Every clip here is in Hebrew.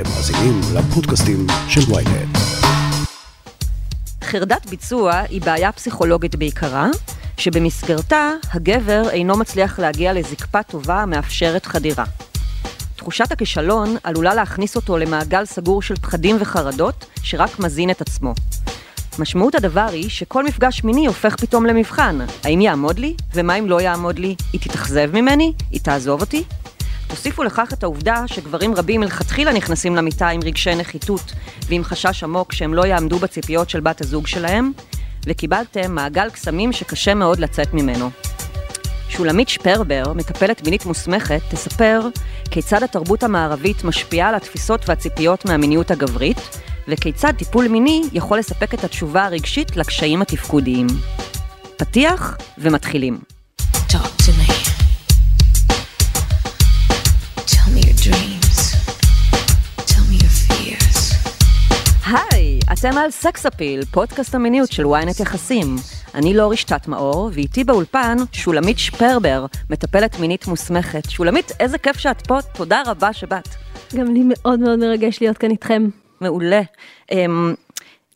אתם מאזינים לפודקאסטים של ויינט. חרדת ביצוע היא בעיה פסיכולוגית בעיקרה, שבמסגרתה הגבר אינו מצליח להגיע לזקפה טובה המאפשרת חדירה. תחושת הכישלון עלולה להכניס אותו למעגל סגור של פחדים וחרדות, שרק מזין את עצמו. משמעות הדבר היא שכל מפגש מיני הופך פתאום למבחן. האם יעמוד לי? ומה אם לא יעמוד לי? היא תתאכזב ממני? היא תעזוב אותי? תוסיפו לכך את העובדה שגברים רבים מלכתחילה נכנסים למיטה עם רגשי נחיתות ועם חשש עמוק שהם לא יעמדו בציפיות של בת הזוג שלהם, וקיבלתם מעגל קסמים שקשה מאוד לצאת ממנו. שולמית שפרבר, מטפלת מינית מוסמכת, תספר כיצד התרבות המערבית משפיעה על התפיסות והציפיות מהמיניות הגברית, וכיצד טיפול מיני יכול לספק את התשובה הרגשית לקשיים התפקודיים. פתיח ומתחילים. Talk to היי, אתם על סקס אפיל, פודקאסט המיניות של ynet יחסים. אני לא רשתת מאור, ואיתי באולפן שולמית שפרבר, מטפלת מינית מוסמכת. שולמית, איזה כיף שאת פה, תודה רבה שבאת. גם לי מאוד מאוד מרגש להיות כאן איתכם. מעולה. אמ,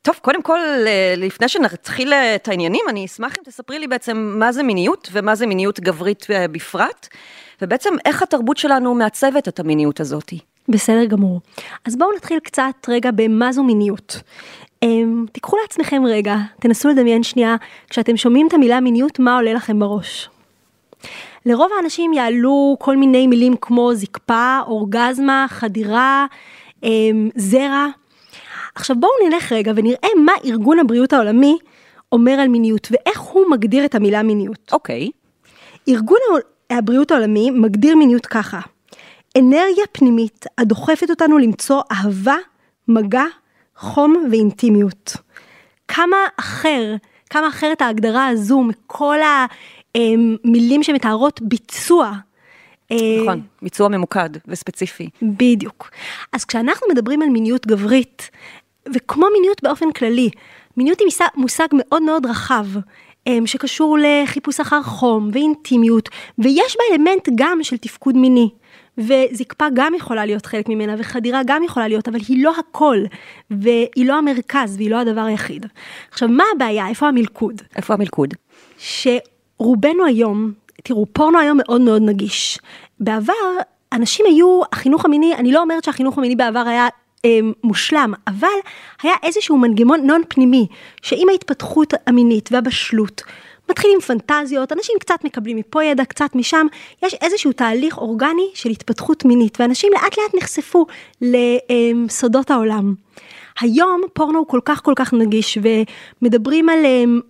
טוב, קודם כל, אה, לפני שנתחיל את העניינים, אני אשמח אם תספרי לי בעצם מה זה מיניות ומה זה מיניות גברית אה, בפרט, ובעצם איך התרבות שלנו מעצבת את המיניות הזאת. בסדר גמור. אז בואו נתחיל קצת רגע במה זו מיניות. Um, תיקחו לעצמכם רגע, תנסו לדמיין שנייה, כשאתם שומעים את המילה מיניות, מה עולה לכם בראש? לרוב האנשים יעלו כל מיני מילים כמו זקפה, אורגזמה, חדירה, um, זרע. עכשיו בואו נלך רגע ונראה מה ארגון הבריאות העולמי אומר על מיניות ואיך הוא מגדיר את המילה מיניות. אוקיי. ארגון הבריאות העולמי מגדיר מיניות ככה, אנרגיה פנימית הדוחפת אותנו למצוא אהבה, מגע, חום ואינטימיות. כמה אחר, כמה אחרת ההגדרה הזו מכל המילים שמתארות ביצוע. אה, נכון, ביצוע ממוקד וספציפי. בדיוק. אז כשאנחנו מדברים על מיניות גברית, וכמו מיניות באופן כללי, מיניות היא מושג- מאוד מאוד רחב, אמ, שקשור לחיפוש אחר חום ואינטימיות, ויש בה אלמנט גם של תפקוד מיני. וזקפה גם יכולה להיות חלק ממנה, וחדירה גם יכולה להיות, אבל היא לא הכל, והיא לא המרכז, והיא לא הדבר היחיד. עכשיו, מה הבעיה? איפה המלכוד? איפה המלכוד? שרובנו היום, תראו, פורנו היום מאוד מאוד נגיש. בעבר, אנשים היו, החינוך המיני, אני לא אומרת שהחינוך המיני בעבר היה מושלם, אבל היה איזשהו מנגנון פנימי, שעם ההתפתחות המינית והבשלות, מתחילים פנטזיות, אנשים קצת מקבלים מפה ידע, קצת משם, יש איזשהו תהליך אורגני של התפתחות מינית, ואנשים לאט לאט נחשפו לסודות העולם. היום פורנו הוא כל כך כל כך נגיש, ומדברים על, אמ,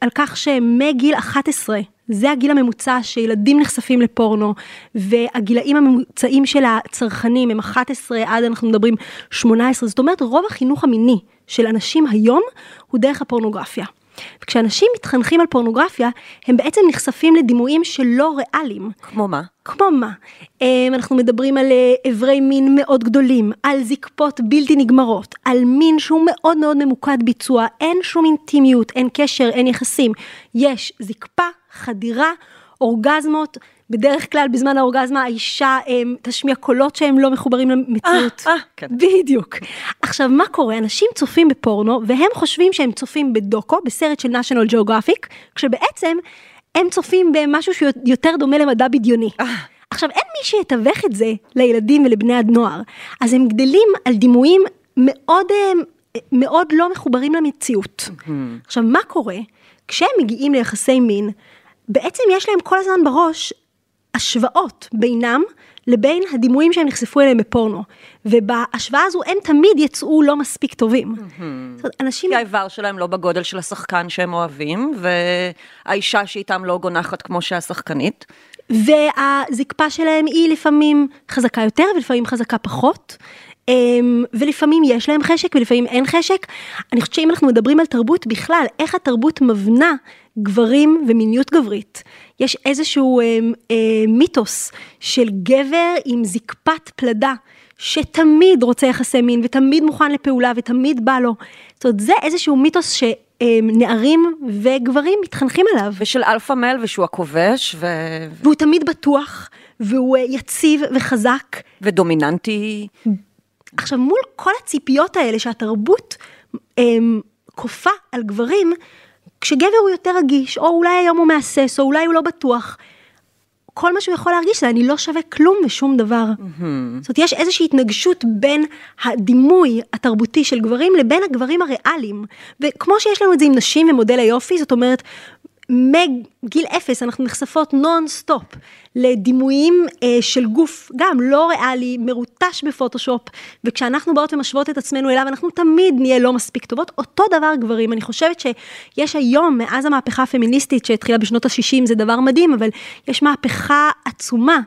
על כך שמגיל 11, זה הגיל הממוצע שילדים נחשפים לפורנו, והגילאים הממוצעים של הצרכנים הם 11 עד אנחנו מדברים 18, זאת אומרת רוב החינוך המיני של אנשים היום הוא דרך הפורנוגרפיה. וכשאנשים מתחנכים על פורנוגרפיה, הם בעצם נחשפים לדימויים שלא ריאליים. כמו מה? כמו מה? אמ, אנחנו מדברים על אה, איברי מין מאוד גדולים, על זקפות בלתי נגמרות, על מין שהוא מאוד מאוד ממוקד ביצוע, אין שום אינטימיות, אין קשר, אין יחסים. יש זקפה, חדירה, אורגזמות, בדרך כלל בזמן האורגזמה האישה אמ, תשמיע קולות שהם לא מחוברים למציאות. אה, כן. בדיוק. עכשיו, מה קורה? אנשים צופים בפורנו, והם חושבים שהם צופים בדוקו, בסרט של national geographic, כשבעצם הם צופים במשהו שהוא יותר דומה למדע בדיוני. עכשיו, אין מי שיתווך את זה לילדים ולבני הנוער, אז הם גדלים על דימויים מאוד, אה, מאוד לא מחוברים למציאות. עכשיו, מה קורה? כשהם מגיעים ליחסי מין, בעצם יש להם כל הזמן בראש השוואות בינם לבין הדימויים שהם נחשפו אליהם בפורנו. ובהשוואה הזו הם תמיד יצאו לא מספיק טובים. זאת אומרת, אנשים... כי האיבר שלהם לא בגודל של השחקן שהם אוהבים, והאישה שאיתם לא גונחת כמו שהשחקנית. והזקפה שלהם היא לפעמים חזקה יותר ולפעמים חזקה פחות. אמ, ולפעמים יש להם חשק ולפעמים אין חשק. אני חושבת שאם אנחנו מדברים על תרבות בכלל, איך התרבות מבנה גברים ומיניות גברית. יש איזשהו אה, אה, מיתוס של גבר עם זקפת פלדה, שתמיד רוצה יחסי מין ותמיד מוכן לפעולה ותמיד בא לו. זאת אומרת, זה איזשהו מיתוס שנערים וגברים מתחנכים עליו. ושל alpha male ושהוא הכובש, ו... והוא תמיד בטוח, והוא אה, יציב וחזק. ודומיננטי. עכשיו, מול כל הציפיות האלה שהתרבות אמ, כופה על גברים, כשגבר הוא יותר רגיש, או אולי היום הוא מהסס, או אולי הוא לא בטוח, כל מה שהוא יכול להרגיש זה אני לא שווה כלום ושום דבר. זאת אומרת, יש איזושהי התנגשות בין הדימוי התרבותי של גברים לבין הגברים הריאליים. וכמו שיש לנו את זה עם נשים ומודל היופי, זאת אומרת, מגיל אפס אנחנו נחשפות נון סטופ לדימויים אה, של גוף גם לא ריאלי, מרוטש בפוטושופ, וכשאנחנו באות ומשוות את עצמנו אליו, אנחנו תמיד נהיה לא מספיק טובות. אותו דבר גברים, אני חושבת שיש היום, מאז המהפכה הפמיניסטית שהתחילה בשנות ה-60, זה דבר מדהים, אבל יש מהפכה עצומה,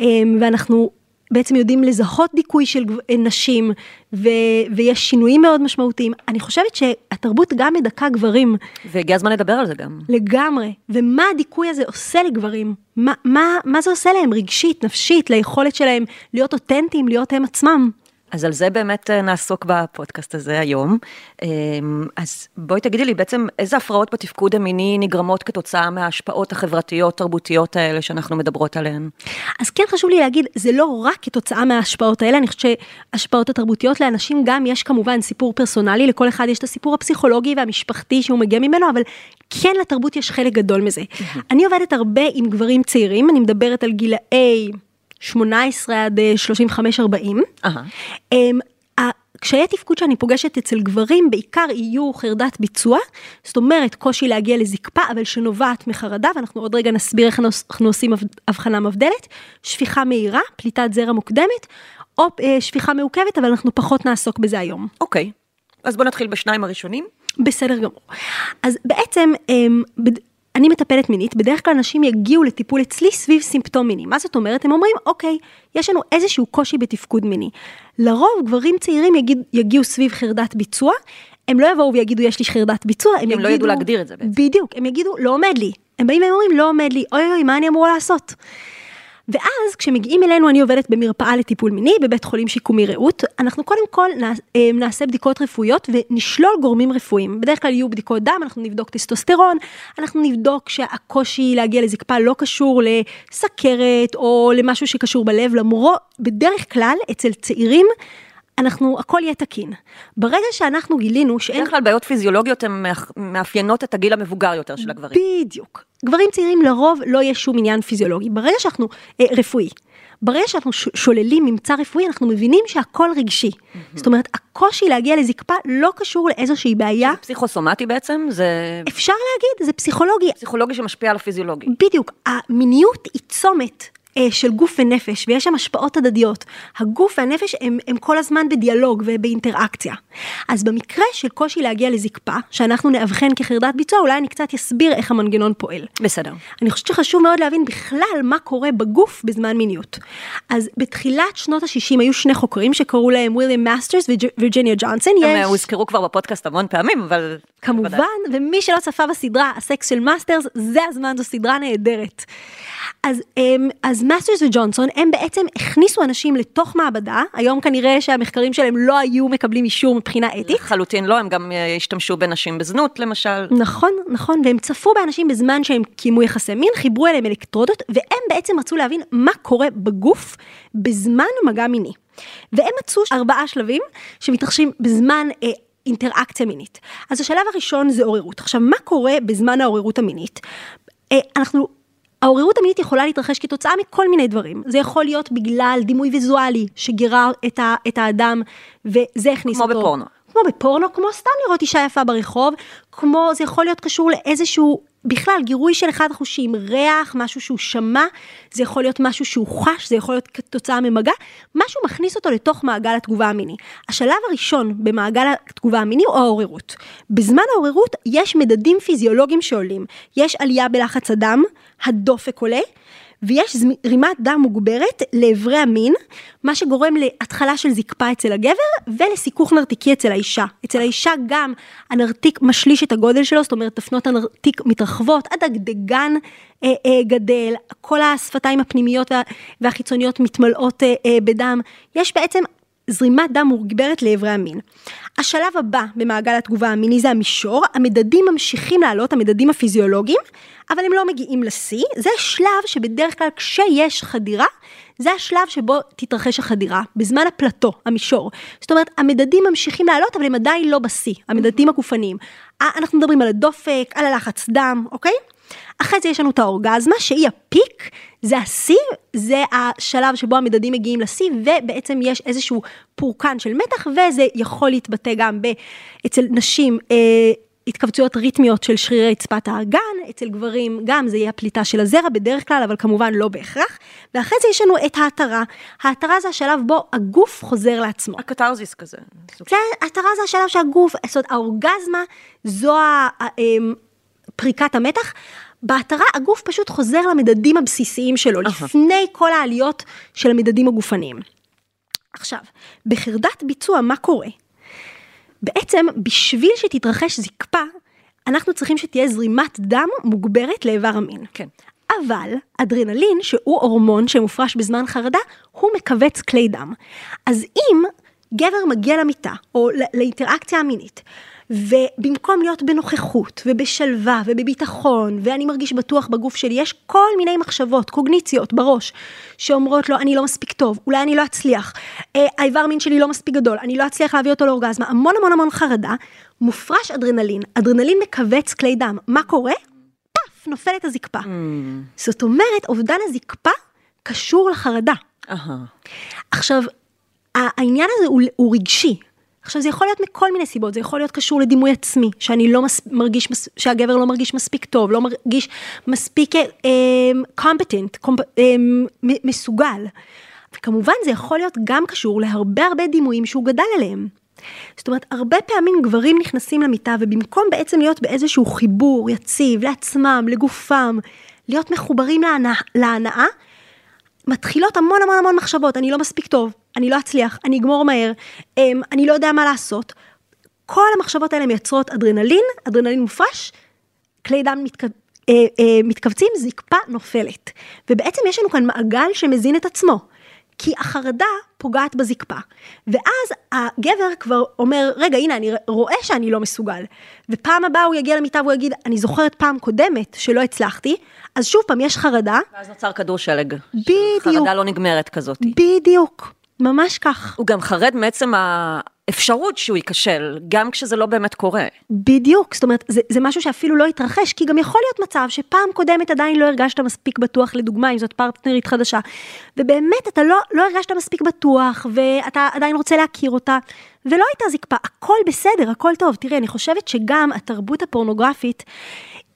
אה, ואנחנו בעצם יודעים לזהות דיכוי של גב- נשים, ו, ויש שינויים מאוד משמעותיים. אני חושבת שהתרבות גם מדכא גברים. והגיע הזמן לדבר על זה גם. לגמרי. ומה הדיכוי הזה עושה לגברים? מה, מה, מה זה עושה להם רגשית, נפשית, ליכולת שלהם להיות אותנטיים, להיות הם עצמם? אז על זה באמת אה, נעסוק בפודקאסט הזה היום. אה, אז בואי תגידי לי בעצם איזה הפרעות בתפקוד המיני נגרמות כתוצאה מההשפעות החברתיות, תרבותיות האלה שאנחנו מדברות עליהן. אז כן חשוב לי להגיד, זה לא רק כתוצאה מההשפעות האלה, אני חושבת שהשפעות התרבותיות לאנשים גם יש כמובן סיפור פרסונלי, לכל אחד יש את הסיפור הפסיכולוגי והמשפחתי שהוא מגיע ממנו, אבל כן לתרבות יש חלק גדול מזה. אני עובדת הרבה עם גברים צעירים, אני מדברת על גילאי 18 עד אה, 35-40. אהה. אמ, ה- קשיי תפקוד שאני פוגשת אצל גברים בעיקר יהיו חרדת ביצוע, זאת אומרת קושי להגיע לזקפה אבל שנובעת מחרדה ואנחנו עוד רגע נסביר איך אנחנו- עושים הבחנה מבדלת, שפיכה מהירה, פליטת זרע מוקדמת או אה, שפיכה מעוכבת אבל אנחנו פחות נעסוק בזה היום. אוקיי. אז בוא נתחיל בשניים הראשונים. בסדר גמור. אז בעצם אמ, אני מטפלת מינית, בדרך כלל אנשים יגיעו לטיפול אצלי סביב סימפטום מיני. מה זאת אומרת? הם אומרים, אוקיי, יש לנו איזשהו קושי בתפקוד מיני. לרוב גברים צעירים יגיד, יגיעו סביב חרדת ביצוע, הם לא יבואו ויגידו יש לי חרדת ביצוע, הם הם יגידו... לא ידעו להגדיר את זה בעצם. בדיוק, הם יגידו לא עומד לי. הם באים ואומרים לא עומד לי, אוי אוי מה אני אמורה לעשות? ואז כשמגיעים אלינו, אני עובדת במרפאה לטיפול מיני, בבית חולים שיקומי רעות, אנחנו קודם כל אה, נעשה בדיקות רפואיות ונשלול גורמים רפואיים. בדרך כלל יהיו בדיקות דם, אנחנו נבדוק טסטוסטרון, אנחנו נבדוק שהקושי להגיע לזקפה לא קשור לסכרת או למשהו שקשור בלב, למרות, בדרך כלל אצל צעירים, אנחנו, הכל יהיה תקין. ברגע שאנחנו גילינו שאין בדרך כלל בעיות פיזיולוגיות הן מאפיינות את הגיל המבוגר יותר של הגברים. בדיוק. גברים צעירים לרוב לא יהיה שום עניין פיזיולוגי. ברגע שאנחנו, אה, רפואי, ברגע שאנחנו שוללים ממצא רפואי, אנחנו מבינים שהכל רגשי. זאת אומרת, הקושי להגיע לזקפה לא קשור לאיזושהי בעיה. פסיכוסומטי בעצם, זה אפשר להגיד, זה פסיכולוגי. פסיכולוגי שמשפיע על הפיזיולוגי. בדיוק, המיניות היא צומת. אה, של גוף ונפש, ויש שם השפעות הדדיות. הגוף והנפש הם, הם כל הזמן בדיאלוג ובאינטראקציה. אז במקרה של קושי להגיע לזקפה, שאנחנו נאבחן כחרדת ביצוע, אולי אני קצת אסביר איך המנגנון פועל. בסדר. אני חושבת שחשוב מאוד להבין בכלל מה קורה בגוף בזמן מיניות. אז בתחילת שנות ה-60 היו שני חוקרים שקראו להם וויליאם מאסטרס ווירג'יניה ג'ונסון. הם אה, הוזכרו כבר בפודקאסט המון פעמים, אבל... כמובן, ומי שלא צפה בסדרה, הסקס של מאסטרס, זה הזמן, זו סדרה נהדרת. אז, אמ, אז מאסטרס וג'ונסון, הם בעצם הכניסו אנשים לתוך מעבדה, היום כנראה שהמחקרים שלהם לא היו מקבלים אישור מבחינה אתית. לחלוטין לא, הם גם אה, השתמשו בנשים בזנות למשל. נכון, נכון, והם צפו באנשים בזמן שהם קיימו יחסי מין, חיברו אליהם אלקטרודות, והם בעצם רצו להבין מה קורה בגוף בזמן מגע מיני. והם מצאו ארבעה שלבים שמתרחשים בזמן אה, אינטראקציה מינית. אז השלב הראשון זה עוררות. עכשיו, מה קורה בזמן העוררות המינית? אה, אנחנו... העוררות המינית יכולה להתרחש כתוצאה מכל מיני דברים. זה יכול להיות בגלל דימוי ויזואלי שגירה את, ה, את האדם, וזה הכניס כמו אותו. בפורנו. כמו בפורנו, כמו סתם לראות אישה יפה ברחוב, כמו זה יכול להיות קשור לאיזשהו, בכלל גירוי של אחד החושים, ריח, משהו שהוא שמע, זה יכול להיות משהו שהוא חש, זה יכול להיות כתוצאה ממגע, משהו מכניס אותו לתוך מעגל התגובה המיני. השלב הראשון במעגל התגובה המיני הוא העוררות. בזמן העוררות יש מדדים פיזיולוגיים שעולים, יש עלייה בלחץ הדם, הדופק עולה, ויש זרימת דם מוגברת לאיברי המין, מה שגורם להתחלה של זקפה אצל הגבר ולסיכוך נרתיקי אצל האישה. אצל האישה גם הנרתיק משליש את הגודל שלו, זאת אומרת תפנות הנרתיק מתרחבות, עד הגדגן אה, אה, גדל, כל השפתיים הפנימיות וה, והחיצוניות מתמלאות אה, אה, בדם. יש בעצם זרימת דם מוגברת לאיברי המין. השלב הבא במעגל התגובה המיני זה המישור, המדדים ממשיכים לעלות, המדדים הפיזיולוגיים, אבל הם לא מגיעים לשיא, זה שלב שבדרך כלל כשיש חדירה, זה השלב שבו תתרחש החדירה, בזמן הפלטו, המישור. זאת אומרת, המדדים ממשיכים לעלות, אבל הם עדיין לא בשיא, המדדים הגופניים. אה, אנחנו מדברים על הדופק, על הלחץ דם, אוקיי? אחרי זה יש לנו את האורגזמה, שהיא הפיק, זה השיא, זה השלב שבו המדדים מגיעים לשיא, ובעצם יש איזשהו פורקן של מתח, וזה יכול להתבטא גם ב, אצל נשים. אה, התכווצויות ריתמיות של שרירי רצפת האגן, אצל גברים גם זה יהיה הפליטה של הזרע בדרך כלל, אבל כמובן לא בהכרח. ואחרי זה יש לנו את ההתרה. ההתרה זה השלב בו הגוף חוזר לעצמו. הקתרזיס כזה. זה, ההתרה זה השלב שהגוף, זאת אומרת, האורגזמה זו אמ, פריקת המתח. בהתרה הגוף פשוט חוזר למדדים הבסיסיים שלו, לפני כל העליות של המדדים הגופניים. עכשיו, בחרדת ביצוע, מה קורה? בעצם, בשביל שתתרחש זקפה, אנחנו צריכים שתהיה זרימת דם מוגברת לאיבר המין. כן. אבל אדרנלין, שהוא הורמון שמופרש בזמן חרדה, הוא מכווץ כלי דם. אז אם גבר מגיע למיטה, או ל- לאינטראקציה המינית, ובמקום להיות בנוכחות, ובשלווה, ובביטחון, ואני מרגיש בטוח בגוף שלי, יש כל מיני מחשבות, קוגניציות בראש, שאומרות לו, אני לא מספיק טוב, אולי אני לא אצליח, אה, האיבר מין שלי לא מספיק גדול, אני לא אצליח להביא אותו לאורגזמה, המון המון המון חרדה, מופרש אדרנלין, אדרנלין מכווץ כלי דם, מה קורה? פאף, נופלת הזקפה. זאת אומרת, אובדן הזקפה קשור לחרדה. עכשיו, העניין הזה הוא, הוא רגשי. עכשיו, זה יכול להיות מכל מיני סיבות, זה יכול להיות קשור לדימוי עצמי, שאני לא מס, מרגיש, מס, שהגבר לא מרגיש מספיק טוב, לא מרגיש מספיק קומפטנט, um, um, מסוגל. וכמובן, זה יכול להיות גם קשור להרבה הרבה דימויים שהוא גדל עליהם. זאת אומרת, הרבה פעמים גברים נכנסים למיטה, ובמקום בעצם להיות באיזשהו חיבור יציב לעצמם, לגופם, להיות מחוברים להנאה, להנאה מתחילות המון המון המון מחשבות, אני לא מספיק טוב, אני לא אצליח, אני אגמור מהר, אמ, אני לא יודע מה לעשות. כל המחשבות האלה מייצרות אדרנלין, אדרנלין מופרש, כלי דם מתק... אה, אה, מתכווצים, זקפה נופלת. ובעצם יש לנו כאן מעגל שמזין את עצמו. כי החרדה פוגעת בזקפה. ואז הגבר כבר אומר, רגע, הנה, אני רואה שאני לא מסוגל. ופעם הבאה הוא יגיע למיטה והוא יגיד, אני זוכרת פעם קודמת שלא הצלחתי, אז שוב פעם, יש חרדה, ואז נוצר כדור שלג. בדיוק. חרדה לא נגמרת כזאת. בדיוק, ממש כך. הוא גם חרד מעצם האפשרות שהוא ייכשל, גם כשזה לא באמת קורה. בדיוק, זאת אומרת, זה, זה משהו שאפילו לא התרחש, כי גם יכול להיות מצב שפעם קודמת עדיין לא הרגשת מספיק בטוח, לדוגמה, אם זאת פרטנרית חדשה, ובאמת אתה לא, לא הרגשת מספיק בטוח, ואתה עדיין רוצה להכיר אותה, ולא הייתה זקפה, הכל בסדר, הכל טוב. תראי, אני חושבת שגם התרבות הפורנוגרפית,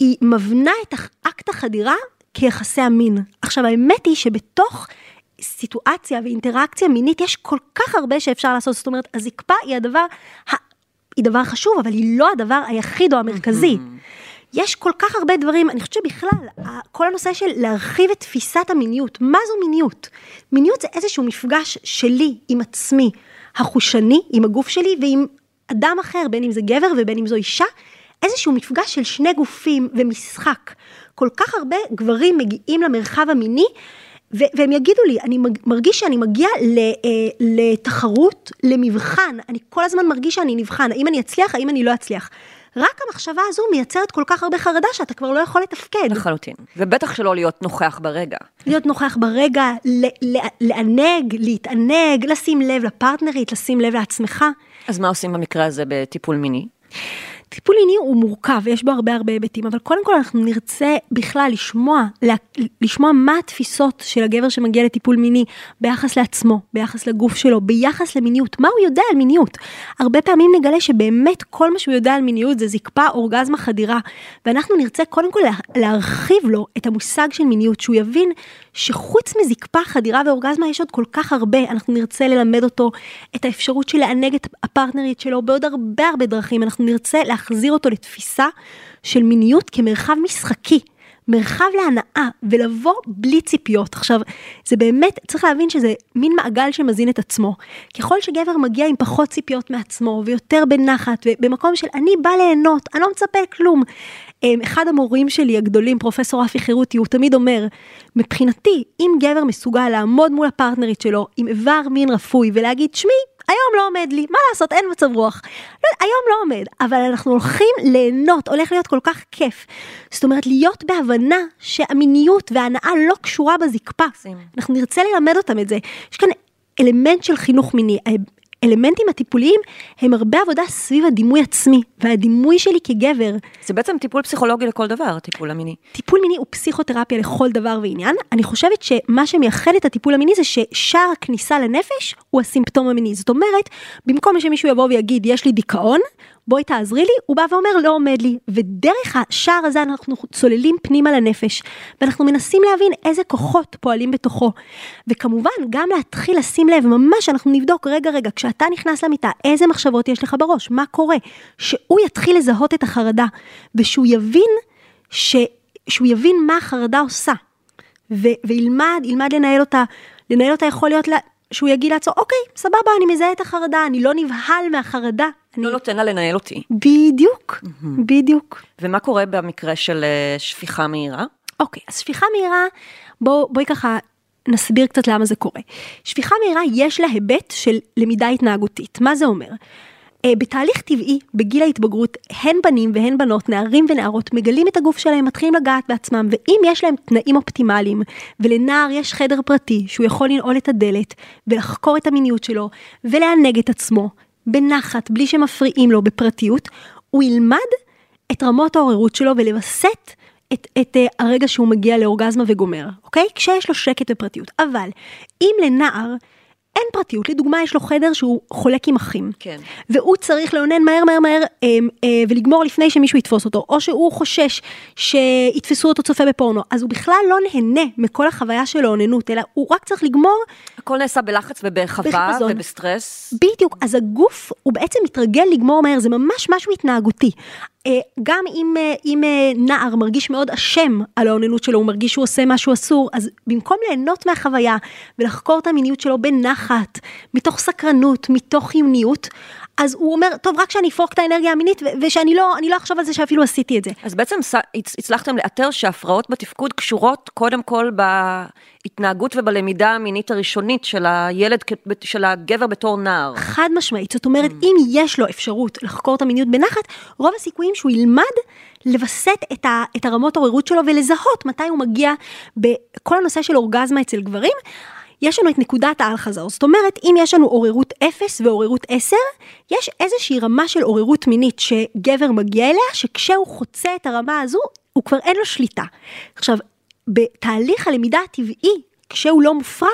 היא מבנה את אקט החדירה כיחסי המין. עכשיו, האמת היא שבתוך... סיטואציה ואינטראקציה מינית, יש כל כך הרבה שאפשר לעשות, זאת אומרת, הזקפה היא הדבר. היא דבר חשוב, אבל היא לא הדבר היחיד או המרכזי. יש כל כך הרבה דברים, אני חושבת שבכלל, כל הנושא של להרחיב את תפיסת המיניות, מה זו מיניות? מיניות זה איזשהו מפגש שלי עם עצמי, החושני, עם הגוף שלי ועם אדם אחר, בין אם זה גבר ובין אם זו אישה, איזשהו מפגש של שני גופים ומשחק. כל כך הרבה גברים מגיעים למרחב המיני, והם יגידו לי, אני מרגיש שאני מגיע אה, לתחרות, למבחן, אני כל הזמן מרגיש שאני נבחן, האם אני אצליח, האם אני לא אצליח. רק המחשבה הזו מייצרת כל כך הרבה חרדה שאתה כבר לא יכול לתפקד. לחלוטין. ובטח שלא להיות נוכח ברגע. להיות נוכח ברגע, לענג, להתענג, לשים לב לפרטנרית, לשים לב לעצמך. אז מה עושים במקרה הזה בטיפול מיני? טיפול מיני הוא מורכב ויש בו הרבה הרבה היבטים, אבל קודם כל אנחנו נרצה בכלל לשמוע, לה- לשמוע מה התפיסות של הגבר שמגיע לטיפול מיני ביחס לעצמו, ביחס לגוף שלו, ביחס למיניות, מה הוא יודע על מיניות. הרבה פעמים נגלה שבאמת כל מה שהוא יודע על מיניות זה זקפה, אורגזמה, חדירה, ואנחנו נרצה קודם כל לה- להרחיב לו את המושג של מיניות, שהוא יבין שחוץ מזקפה, חדירה ואורגזמה יש עוד כל כך הרבה, אנחנו נרצה ללמד אותו את האפשרות של לענג את הפרטנרית שלו בעוד הרבה הרבה דרכים, אנחנו נרצה להחזיר אותו לתפיסה של מיניות כמרחב משחקי. מרחב להנאה ולבוא בלי ציפיות. עכשיו, זה באמת, צריך להבין שזה מין מעגל שמזין את עצמו. ככל שגבר מגיע עם פחות ציפיות מעצמו ויותר בנחת ובמקום של אני בא ליהנות, אני לא מצפה לכלום. אמ, אחד המורים שלי הגדולים, פרופסור רפי חירותי, הוא תמיד אומר, מבחינתי, אם גבר מסוגל לעמוד מול הפרטנרית שלו עם איבר מין רפוי ולהגיד, שמי, היום לא עומד לי, מה לעשות, אין מצב רוח. לא, היום לא עומד, אבל אנחנו הולכים ליהנות, הולך להיות כל כך כיף. זאת אומרת, להיות בהבנה שהמיניות וההנאה לא קשורה בזקפה. אנחנו נרצה ללמד אותם את זה. יש כאן אלמנט של חינוך מיני. האלמנטים הטיפוליים הם הרבה עבודה סביב הדימוי עצמי, והדימוי שלי כגבר. זה בעצם טיפול פסיכולוגי לכל דבר, הטיפול המיני. טיפול מיני הוא פסיכותרפיה לכל דבר ועניין. אני חושבת שמה שמייחד את הטיפול המיני זה ששער הכניסה לנפש הוא הסימפטום המיני. זאת אומרת, במקום שמישהו יבוא ויגיד, יש לי דיכאון, בואי תעזרי לי, הוא בא ואומר, לא עומד לי. ודרך השער הזה אנחנו צוללים פנימה לנפש, ואנחנו מנסים להבין איזה כוחות פועלים בתוכו. וכמובן, גם להתחיל לשים לב, ממש אנחנו נבדוק, רגע, רגע, כשאתה נכנס למיטה, איזה מחשבות יש לך בראש, מה קורה? שהוא יתחיל לזהות את החרדה, ושהוא יבין, ש... שהוא יבין מה החרדה עושה. ו- וילמד, ילמד לנהל אותה, לנהל אותה יכול להיות לה, שהוא יגיד לעצמו, אוקיי, סבבה, אני מזהה את החרדה, אני לא נבהל מהחרדה. אני... לא נותן לה לנהל אותי. בדיוק, בדיוק. ומה קורה במקרה של אה, שפיכה מהירה? אוקיי, אז שפיכה מהירה, בוא, בואי ככה נסביר קצת למה זה קורה. שפיכה מהירה יש לה היבט של למידה התנהגותית. מה זה אומר? אה, בתהליך טבעי, בגיל ההתבגרות, הן בנים והן בנות, נערים ונערות, מגלים את הגוף שלהם, מתחילים לגעת בעצמם, ואם יש להם תנאים אופטימליים, ולנער יש חדר פרטי, שהוא יכול לנעול את הדלת, ולחקור את המיניות שלו, ולענג את עצמו, בנחת, בלי שמפריעים לו, בפרטיות, הוא ילמד את רמות העוררות שלו ולווסת את, את uh, הרגע שהוא מגיע לאורגזמה וגומר, אוקיי? כשיש לו שקט ופרטיות. אבל אם לנער אין פרטיות, לדוגמה יש לו חדר שהוא חולק עם אחים, כן. והוא צריך לאונן מהר מהר מהר אה, אה, ולגמור לפני שמישהו יתפוס אותו, או שהוא חושש שיתפסו אותו צופה בפורנו, אז הוא בכלל לא נהנה מכל החוויה של האוננות, אלא הוא רק צריך לגמור הכל נעשה בלחץ בחיפזון. ובסטרס. בדיוק, אז הגוף הוא בעצם מתרגל לגמור מהר, זה ממש משהו התנהגותי. אה, גם אם, אה, אם אה, נער מרגיש מאוד אשם על האוננות שלו, הוא מרגיש שהוא עושה משהו אסור, אז במקום ליהנות מהחוויה ולחקור את המיניות שלו בנחת, מתוך סקרנות, מתוך חיוניות, אז הוא אומר, טוב, רק שאני אפרוק את האנרגיה המינית, ושאני לא, אני לא אחשוב על זה שאפילו עשיתי את זה. אז בעצם הצלחתם לאתר שהפרעות בתפקוד קשורות קודם כל בהתנהגות ובלמידה המינית הראשונית של הילד, של הגבר בתור נער. חד משמעית, זאת אומרת, אם יש לו אפשרות לחקור את המיניות בנחת, רוב הסיכויים שהוא ילמד לווסת את, ה, את הרמות עוררות שלו ולזהות מתי הוא מגיע בכל הנושא של אורגזמה אצל גברים. יש לנו את נקודת האל חזר, זאת אומרת, אם יש לנו עוררות 0 ועוררות 10, יש איזושהי רמה של עוררות מינית שגבר מגיע אליה, שכשהוא חוצה את הרמה הזו, הוא כבר אין לו שליטה. עכשיו, בתהליך הלמידה הטבעי, כשהוא לא מופרע,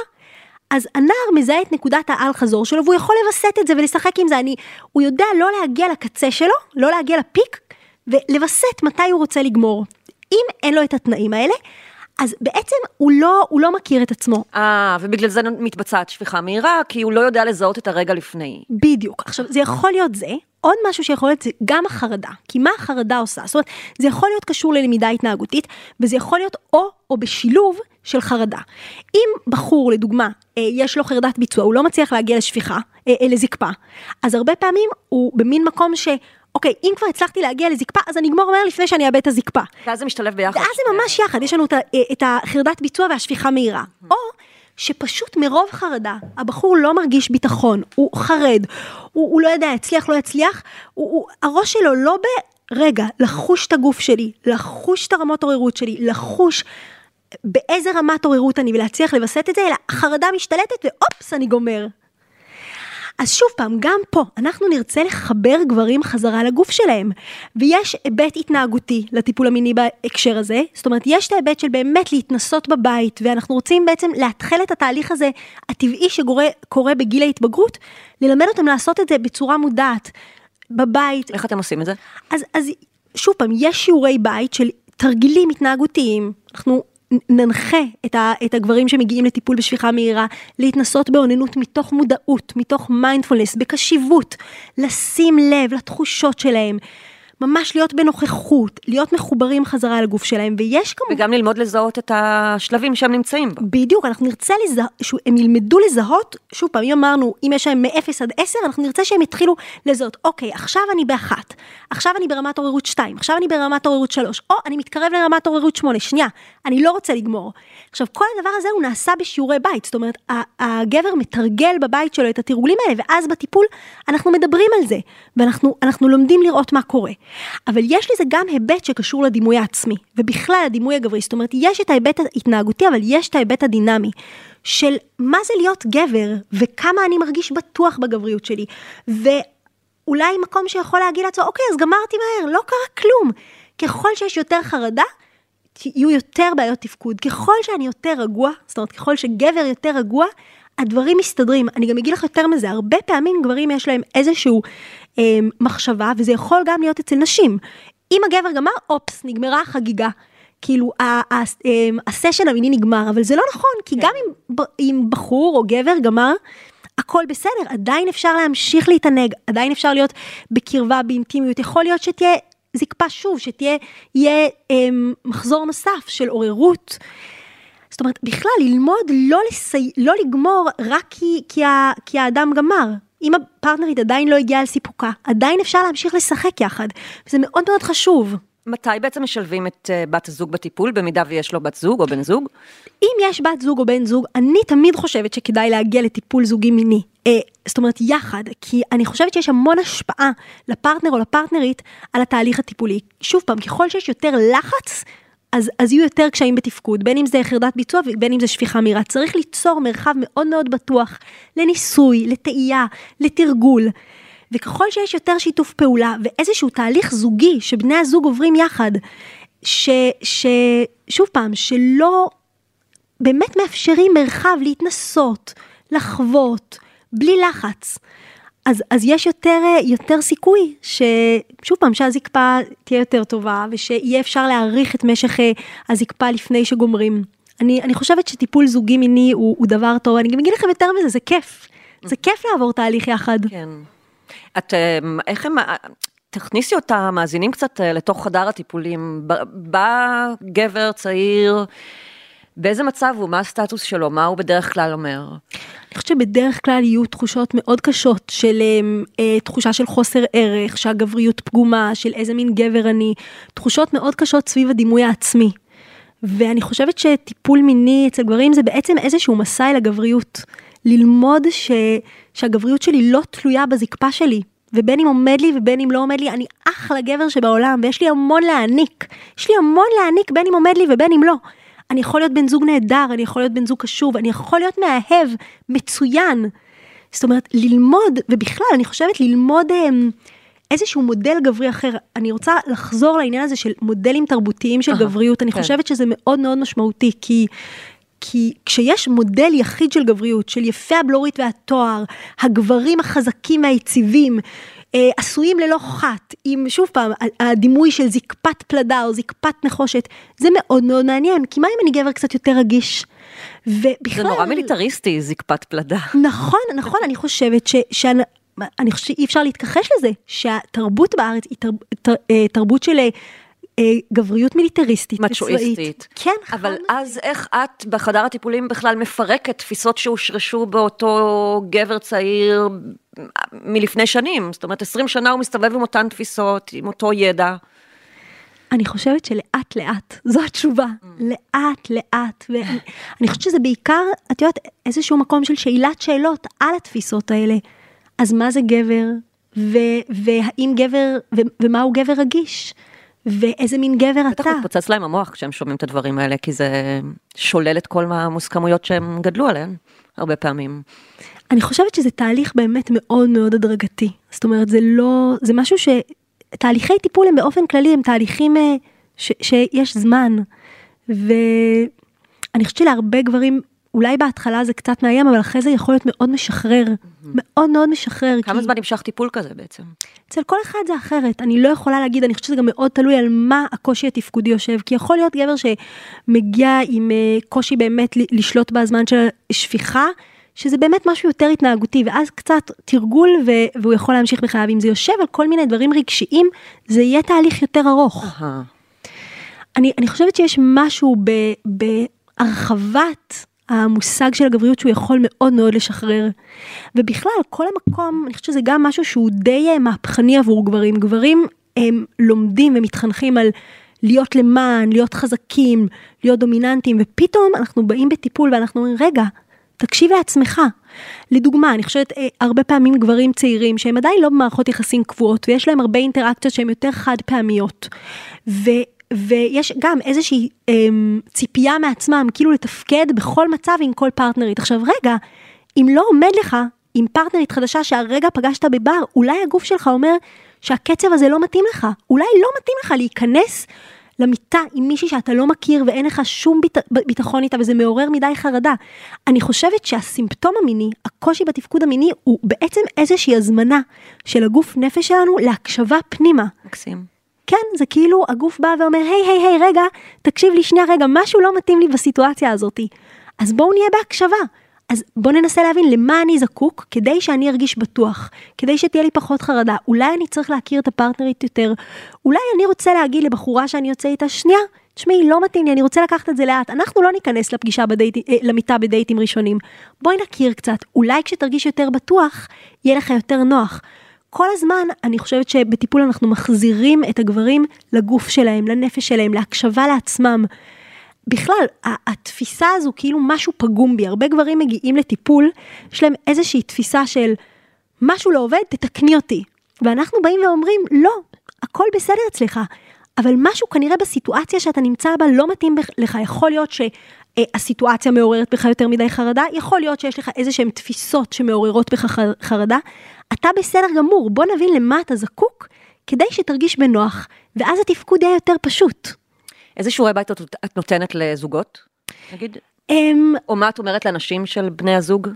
אז הנער מזהה את נקודת האל חזור שלו, והוא יכול לווסת את זה ולשחק עם זה. אני, הוא יודע לא להגיע לקצה שלו, לא להגיע לפיק, ולווסת מתי הוא רוצה לגמור. אם אין לו את התנאים האלה, אז בעצם הוא לא, הוא לא מכיר את עצמו. אה, ובגלל זה מתבצעת שפיכה מהירה, כי הוא לא יודע לזהות את הרגע לפני. בדיוק. עכשיו, זה יכול להיות זה. עוד משהו שיכול להיות זה גם החרדה. כי מה החרדה עושה? זאת אומרת, זה יכול להיות קשור ללמידה התנהגותית, וזה יכול להיות או או בשילוב של חרדה. אם בחור, לדוגמה, אה, יש לו חרדת ביצוע, הוא לא מצליח להגיע לשפיכה, אה, אה, לזקפה, אז הרבה פעמים הוא במין מקום ש... אוקיי, אם כבר הצלחתי להגיע לזקפה, אז אני אגמור מהר לפני שאני אאבד את הזקפה. ואז זה משתלב ביחד. ואז זה ממש יחד, יש לנו את החרדת ביצוע והשפיכה מהירה. או שפשוט מרוב חרדה, הבחור לא מרגיש ביטחון, הוא חרד, הוא, הוא לא יודע, יצליח, לא יצליח, הוא, הוא, הראש שלו לא ב... רגע, לחוש את הגוף שלי, לחוש את הרמות עוררות שלי, לחוש באיזה רמת עוררות אני ולהצליח לווסת את זה, אלא החרדה משתלטת ואופס, אני גומר. אז שוב פעם, גם פה, אנחנו נרצה לחבר גברים חזרה לגוף שלהם. ויש היבט התנהגותי לטיפול המיני בהקשר הזה, זאת אומרת, יש את ההיבט של באמת להתנסות בבית, ואנחנו רוצים בעצם להתחיל את התהליך הזה, הטבעי שקורה בגיל ההתבגרות, ללמד אותם לעשות את זה בצורה מודעת, בבית. איך אתם עושים את זה? אז, אז שוב פעם, יש שיעורי בית של תרגילים התנהגותיים, אנחנו ננחה את, ה, את הגברים שמגיעים לטיפול בשפיכה מהירה, להתנסות באוננות מתוך מודעות, מתוך מיינדפולנס, בקשיבות, לשים לב לתחושות שלהם. ממש להיות בנוכחות, להיות מחוברים חזרה לגוף שלהם, ויש כמובן... וגם ללמוד לזהות את השלבים שהם נמצאים בו. בדיוק, אנחנו נרצה לזה... שהם ילמדו לזהות, שוב פעם, אם אמרנו, אם יש להם מ-0 עד 10, אנחנו נרצה שהם יתחילו לזהות, אוקיי, עכשיו אני באחת, עכשיו אני ברמת עוררות 2, עכשיו אני ברמת עוררות 3, או אני מתקרב לרמת עוררות 8, שנייה, אני לא רוצה לגמור. עכשיו, כל הדבר הזה הוא נעשה בשיעורי בית, זאת אומרת, הגבר מתרגל בבית שלו את התרגולים האלה, ואז בטיפול אנחנו מדברים על זה, ואנחנו אנחנו לומדים לראות מה קורה. אבל יש לזה גם היבט שקשור לדימוי העצמי, ובכלל הדימוי הגברי, זאת אומרת, יש את ההיבט ההתנהגותי, אבל יש את ההיבט הדינמי. של מה זה להיות גבר, וכמה אני מרגיש בטוח בגבריות שלי, ואולי מקום שיכול להגיד לעצמו, אוקיי, אז גמרתי מהר, לא קרה כלום. ככל שיש יותר חרדה, יהיו יותר בעיות תפקוד. ככל שאני יותר רגוע, זאת אומרת, ככל שגבר יותר רגוע, הדברים מסתדרים. אני גם אגיד לך יותר מזה, הרבה פעמים גברים יש להם איזשהו אה, מחשבה, וזה יכול גם להיות אצל נשים. אם הגבר גמר, אופס, נגמרה החגיגה. כאילו, אה, הסשן המיני נגמר, אבל זה לא נכון, כי גם אם, אם בחור או גבר גמר, הכל בסדר, עדיין אפשר להמשיך להתענג, עדיין אפשר להיות בקרבה, באינטימיות, יכול להיות שתהיה זקפה שוב, שתהיה, יהיה אה, מחזור נוסף של עוררות. זאת אומרת, בכלל, ללמוד לא, לסי... לא לגמור רק כי, כי, ה... כי האדם גמר. אם הפרטנרית עדיין לא הגיעה על סיפוקה, עדיין אפשר להמשיך לשחק יחד, וזה מאוד מאוד חשוב. מתי בעצם משלבים את אה, בת הזוג בטיפול, במידה ויש לו בת זוג או בן זוג? אם יש בת זוג או בן זוג, אני תמיד חושבת שכדאי להגיע לטיפול זוגי מיני. אה, זאת אומרת, יחד, כי אני חושבת שיש המון השפעה לפרטנר או לפרטנרית על התהליך הטיפולי. שוב פעם, ככל שיש יותר לחץ, אז, אז יהיו יותר קשיים בתפקוד, בין אם זה חרדת ביצוע ובין אם זה שפיכה מהירה. צריך ליצור מרחב מאוד מאוד בטוח לניסוי, לטעייה, לתרגול. וככל שיש יותר שיתוף פעולה ואיזשהו תהליך זוגי שבני הזוג עוברים יחד, ש, ש, שוב פעם, שלא באמת מאפשרים מרחב להתנסות, לחוות, בלי לחץ. אז, אז יש יותר, יותר סיכוי ששוב פעם שהזקפה תהיה יותר טובה ושיהיה אפשר להאריך את משך אה, הזקפה לפני שגומרים. אני, אני חושבת שטיפול זוגי מיני הוא, הוא דבר טוב, אני גם אגיד לכם יותר מזה, זה כיף. זה כיף לעבור תהליך יחד. כן. את, אה, איך הם, אה, תכניסי אותה, המאזינים קצת אה, לתוך חדר הטיפולים. בא גבר צעיר, באיזה מצב הוא, מה הסטטוס שלו, מה הוא בדרך כלל אומר? אני חושבת שבדרך כלל יהיו תחושות מאוד קשות של אה, תחושה של חוסר ערך, שהגבריות פגומה, של איזה מין גבר אני, תחושות מאוד קשות סביב הדימוי העצמי. ואני חושבת שטיפול מיני אצל גברים זה בעצם איזשהו מסע אל הגבריות. ללמוד ש, שהגבריות שלי לא תלויה בזקפה שלי, ובין אם עומד לי ובין אם לא עומד לי, אני אחלה גבר שבעולם, ויש לי המון להעניק. יש לי המון להעניק בין אם עומד לי ובין אם לא. אני יכול להיות בן זוג נהדר, אני יכול להיות בן זוג קשוב, אני יכול להיות מאהב, מצוין. זאת אומרת, ללמוד, ובכלל, אני חושבת ללמוד הם, איזשהו מודל גברי אחר. אני רוצה לחזור לעניין הזה של מודלים תרבותיים של גבריות, אני כן. חושבת שזה מאוד מאוד משמעותי, כי... כי כשיש מודל יחיד של גבריות, של יפי הבלורית והתואר, הגברים החזקים והיציבים, עשויים ללא חת, עם שוב פעם, הדימוי של זקפת פלדה או זקפת נחושת, זה מאוד מאוד מעניין, כי מה אם אני גבר קצת יותר רגיש? ובכלל... זה נורא מיליטריסטי, זקפת פלדה. נכון, נכון, אני חושבת ש... שאני, אני חושבת שאי אפשר להתכחש לזה, שהתרבות בארץ היא תרב, תר, אה, תרבות של אה, אה, גבריות מיליטריסטית. מצ'ואיסטית. וצבאית. כן, אבל חד אז איך את בחדר הטיפולים בכלל מפרקת תפיסות שהושרשו באותו גבר צעיר מלפני שנים? זאת אומרת, 20 שנה הוא מסתובב עם אותן תפיסות, עם אותו ידע. אני חושבת שלאט לאט, זו התשובה, לאט לאט, ואני חושבת שזה בעיקר, את יודעת, איזשהו מקום של שאלת שאלות על התפיסות האלה. אז מה זה גבר, ו- והאם גבר, ו- ומהו גבר רגיש, ואיזה מין גבר בטח אתה. מתפוצץ להם המוח כשהם שומעים את הדברים האלה, כי זה שולל את כל המוסכמויות שהם גדלו עליהן, הרבה פעמים. אני חושבת שזה תהליך באמת מאוד מאוד הדרגתי. זאת אומרת, זה לא, זה משהו ש... תהליכי טיפול הם באופן כללי, הם תהליכים אה, ש, שיש זמן. ואני חושבת שלהרבה גברים, אולי בהתחלה זה קצת מאיים, אבל אחרי זה יכול להיות מאוד משחרר. מאוד מאוד משחרר. כמה כי זמן נמשך טיפול כזה בעצם? אצל כל אחד זה אחרת. אני לא יכולה להגיד, אני חושבת שזה גם מאוד תלוי על מה הקושי התפקודי יושב. כי יכול להיות גבר שמגיע עם אה, קושי באמת לשלוט בזמן של השפיכה, שזה באמת משהו יותר התנהגותי, ואז קצת תרגול ו- והוא יכול להמשיך בחייו. אם זה יושב על כל מיני דברים רגשיים, זה יהיה תהליך יותר ארוך. אהה. אני, אני חושבת שיש משהו ב, בהרחבת המושג של הגבריות שהוא יכול מאוד מאוד לשחרר. ובכלל, כל המקום, אני חושבת שזה גם משהו שהוא די אה, מהפכני עבור גברים. גברים הם לומדים ומתחנכים על להיות למען, להיות חזקים, להיות דומיננטיים, ופתאום אנחנו באים בטיפול ואנחנו אומרים, רגע, תקשיב לעצמך. לדוגמה, אני חושבת אה, הרבה פעמים גברים צעירים שהם עדיין לא במערכות יחסים קבועות ויש להם הרבה אינטראקציות שהן יותר חד פעמיות. ו, ויש גם איזושהי אמ, ציפייה מעצמם כאילו לתפקד בכל מצב עם כל פרטנרית. עכשיו רגע, אם לא עומד לך עם פרטנרית חדשה שהרגע פגשת בבר, אולי הגוף שלך אומר שהקצב הזה לא מתאים לך. אולי לא מתאים לך להיכנס למיטה עם מישהי שאתה לא מכיר ואין לך שום ביט... ביטחון איתה וזה מעורר מדי חרדה. אני חושבת שהסימפטום המיני, הקושי בתפקוד המיני, הוא בעצם איזושהי הזמנה של הגוף נפש שלנו להקשבה פנימה. מקסים. כן, זה כאילו הגוף בא ואומר, היי, היי, היי, רגע, תקשיב לי שנייה, רגע, משהו לא מתאים לי בסיטואציה הזאתי. אז בואו נהיה בהקשבה. אז בואו ננסה להבין למה אני זקוק כדי שאני ארגיש בטוח, כדי שתהיה לי פחות חרדה. אולי אני צריך להכיר את הפרטנרית יותר, אולי אני רוצה להגיד לבחורה שאני יוצא איתה, שנייה, תשמעי, לא מתאים לי, אני רוצה לקחת את זה לאט. אנחנו לא ניכנס לפגישה בדייט, אה, למיטה בדייטים ראשונים. בואי נכיר קצת, אולי כשתרגיש יותר בטוח, יהיה לך יותר נוח. כל הזמן אני חושבת שבטיפול אנחנו מחזירים את הגברים לגוף שלהם, לנפש שלהם, להקשבה לעצמם. בכלל, התפיסה הזו כאילו משהו פגום בי, הרבה גברים מגיעים לטיפול, יש להם איזושהי תפיסה של משהו לא עובד, תתקני אותי. ואנחנו באים ואומרים, לא, הכל בסדר אצלך, אבל משהו כנראה בסיטואציה שאתה נמצא בה לא מתאים לך, יכול להיות שהסיטואציה מעוררת בך יותר מדי חרדה, יכול להיות שיש לך איזה שהן תפיסות שמעוררות בך חר- חרדה, אתה בסדר גמור, בוא נבין למה אתה זקוק, כדי שתרגיש בנוח, ואז התפקוד יהיה יותר פשוט. איזה שיעורי בית את, את נותנת לזוגות? נגיד, אמ, או מה את אומרת לאנשים של בני הזוג?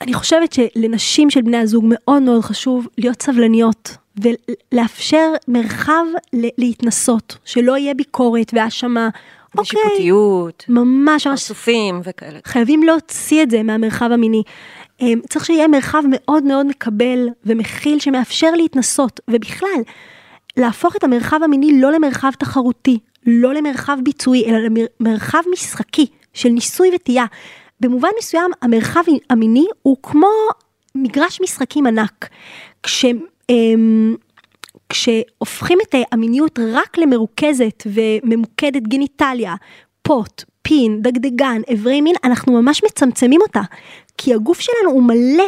אני חושבת שלנשים של בני הזוג מאוד מאוד חשוב להיות סבלניות ולאפשר מרחב להתנסות, שלא יהיה ביקורת והאשמה. אוקיי, ושיפוטיות, ממש ממש חשופים וכאלה. חייבים להוציא את זה מהמרחב המיני. אמ, צריך שיהיה מרחב מאוד מאוד מקבל ומכיל שמאפשר להתנסות, ובכלל, להפוך את המרחב המיני לא למרחב תחרותי, לא למרחב ביצועי, אלא למרחב משחקי של ניסוי וטעייה. במובן מסוים, המרחב המיני הוא כמו מגרש משחקים ענק. כש... אמ, כשהופכים את המיניות רק למרוכזת וממוקדת גניטליה, פוט, פין, דגדגן, איברי מין, אנחנו ממש מצמצמים אותה. כי הגוף שלנו הוא מלא,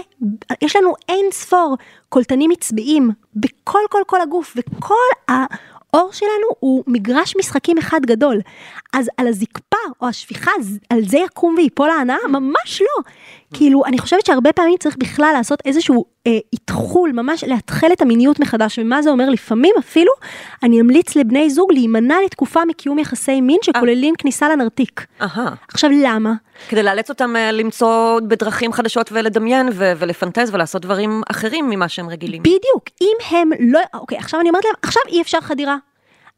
יש לנו אין ספור קולטנים עצביים בכל כל כל הגוף, וכל העור שלנו הוא מגרש משחקים אחד גדול. אז על הזקפה או השפיכה, על זה יקום ויפול ההנאה? ממש לא. כאילו, אני חושבת שהרבה פעמים צריך בכלל לעשות איזשהו אה, איתחול, ממש לאתחל את המיניות מחדש, ומה זה אומר? לפעמים אפילו אני אמליץ לבני זוג להימנע לתקופה מקיום יחסי מין שכוללים כניסה לנרתיק. אהה. עכשיו, למה? כדי לאלץ אותם אה, למצוא בדרכים חדשות ולדמיין ו- ולפנטז ולעשות דברים אחרים ממה שהם רגילים. בדיוק, אם הם לא, אוקיי, עכשיו אני אומרת להם, עכשיו אי אפשר חדירה.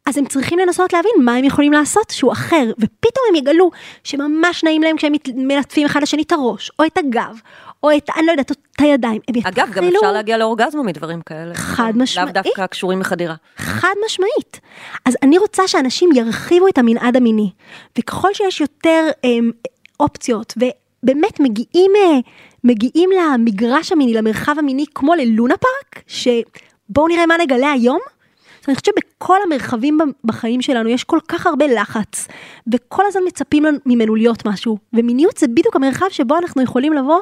אז הם צריכים לנסות להבין מה הם יכולים לעשות שהוא אחר, ופתאום הם יגלו שממש נעים להם כשהם מלטפים אחד לשני את הראש, או את הגב, או את, אני לא יודעת, את הידיים. הם אגב, גם יתחילו- אפשר להגיע לאורגזמה מדברים כאלה. חד לאו משמעית. דווקא קשורים לחדירה. חד משמעית. אז אני רוצה שאנשים ירחיבו את המנעד המיני, וככל שיש יותר אמ, אופציות, ובאמת מגיעים, אה, מגיעים למגרש המיני, למרחב המיני, כמו ללונה פארק, שבואו נראה מה נגלה היום. אז אני חושבת שבכל המרחבים בחיים שלנו יש כל כך הרבה לחץ, וכל הזמן מצפים לנו- ממנו להיות משהו, ומיניות זה בדיוק המרחב שבו אנחנו יכולים לבוא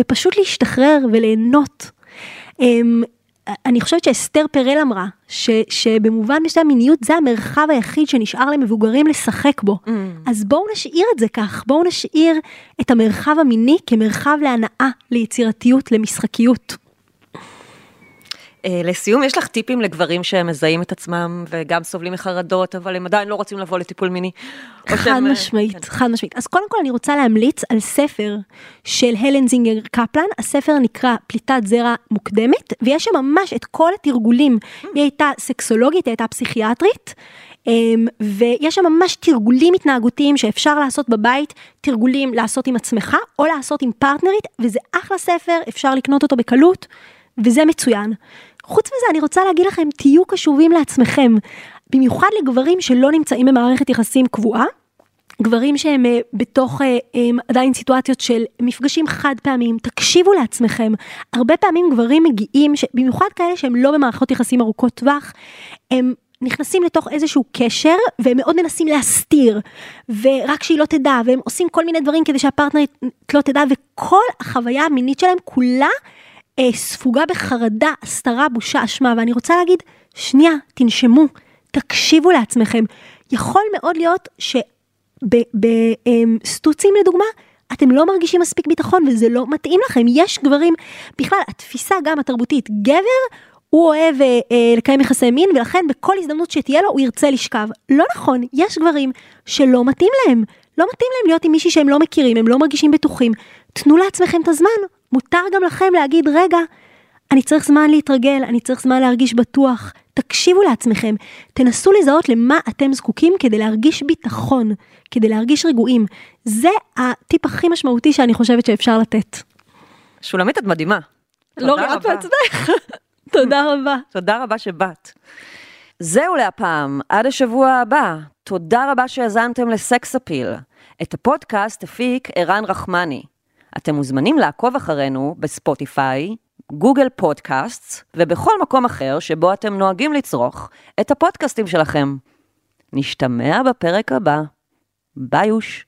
ופשוט להשתחרר וליהנות. אמ, אני חושבת שאסתר פרל אמרה ש, שבמובן מסוים מיניות זה המרחב היחיד שנשאר למבוגרים לשחק בו. Mm. אז בואו נשאיר את זה כך, בואו נשאיר את המרחב המיני כמרחב להנאה, ליצירתיות, למשחקיות. אה, לסיום, יש לך טיפים לגברים שהם מזהים את עצמם וגם סובלים מחרדות, אבל הם עדיין לא רוצים לבוא לטיפול מיני? חד אה, משמעית, כן. חד משמעית. אז קודם כל אני רוצה להמליץ על ספר של הלן זינגר קפלן, הספר נקרא פליטת זרע מוקדמת, ויש שם ממש את כל התרגולים. היא הייתה סקסולוגית, היא הייתה פסיכיאטרית, אמ, ויש שם ממש תרגולים התנהגותיים שאפשר לעשות בבית, תרגולים לעשות עם עצמך או לעשות עם פרטנרית, וזה אחלה ספר, אפשר לקנות אותו בקלות, וזה מצוין. חוץ מזה, אני רוצה להגיד לכם, תהיו קשובים לעצמכם, במיוחד לגברים שלא נמצאים במערכת יחסים קבועה. גברים שהם אה, בתוך אה, הם עדיין סיטואציות של מפגשים חד פעמיים, תקשיבו לעצמכם. הרבה פעמים גברים מגיעים, במיוחד כאלה שהם לא במערכות יחסים ארוכות טווח, הם נכנסים לתוך איזשהו קשר והם מאוד מנסים להסתיר ורק שהיא לא תדע והם עושים כל מיני דברים כדי שהפרטנרית לא תדע וכל החוויה המינית שלהם כולה אה, ספוגה בחרדה, הסתרה, בושה, אשמה ואני רוצה להגיד שנייה תנשמו תקשיבו לעצמכם יכול מאוד להיות שבסטוצים לדוגמה אתם לא מרגישים מספיק ביטחון וזה לא מתאים לכם יש גברים בכלל התפיסה גם התרבותית גבר הוא אוהב אה, אה, לקיים יחסי מין ולכן בכל הזדמנות שתהיה לו הוא ירצה לשכב. לא נכון, יש גברים שלא מתאים להם. לא מתאים להם להיות עם מישהי שהם לא מכירים, הם לא מרגישים בטוחים. תנו לעצמכם את הזמן. מותר גם לכם להגיד, רגע, אני צריך זמן להתרגל, אני צריך זמן להרגיש בטוח. תקשיבו לעצמכם, תנסו לזהות למה אתם זקוקים כדי להרגיש ביטחון, כדי להרגיש רגועים. זה הטיפ הכי משמעותי שאני חושבת שאפשר לתת. שולמית, את מדהימה. לא רק רבה. בעצמך. תודה רבה. תודה רבה שבאת. זהו להפעם, עד השבוע הבא. תודה רבה שהאזנתם לסקס אפיל. את הפודקאסט הפיק ערן רחמני. אתם מוזמנים לעקוב אחרינו בספוטיפיי, גוגל פודקאסט ובכל מקום אחר שבו אתם נוהגים לצרוך את הפודקאסטים שלכם. נשתמע בפרק הבא. ביוש.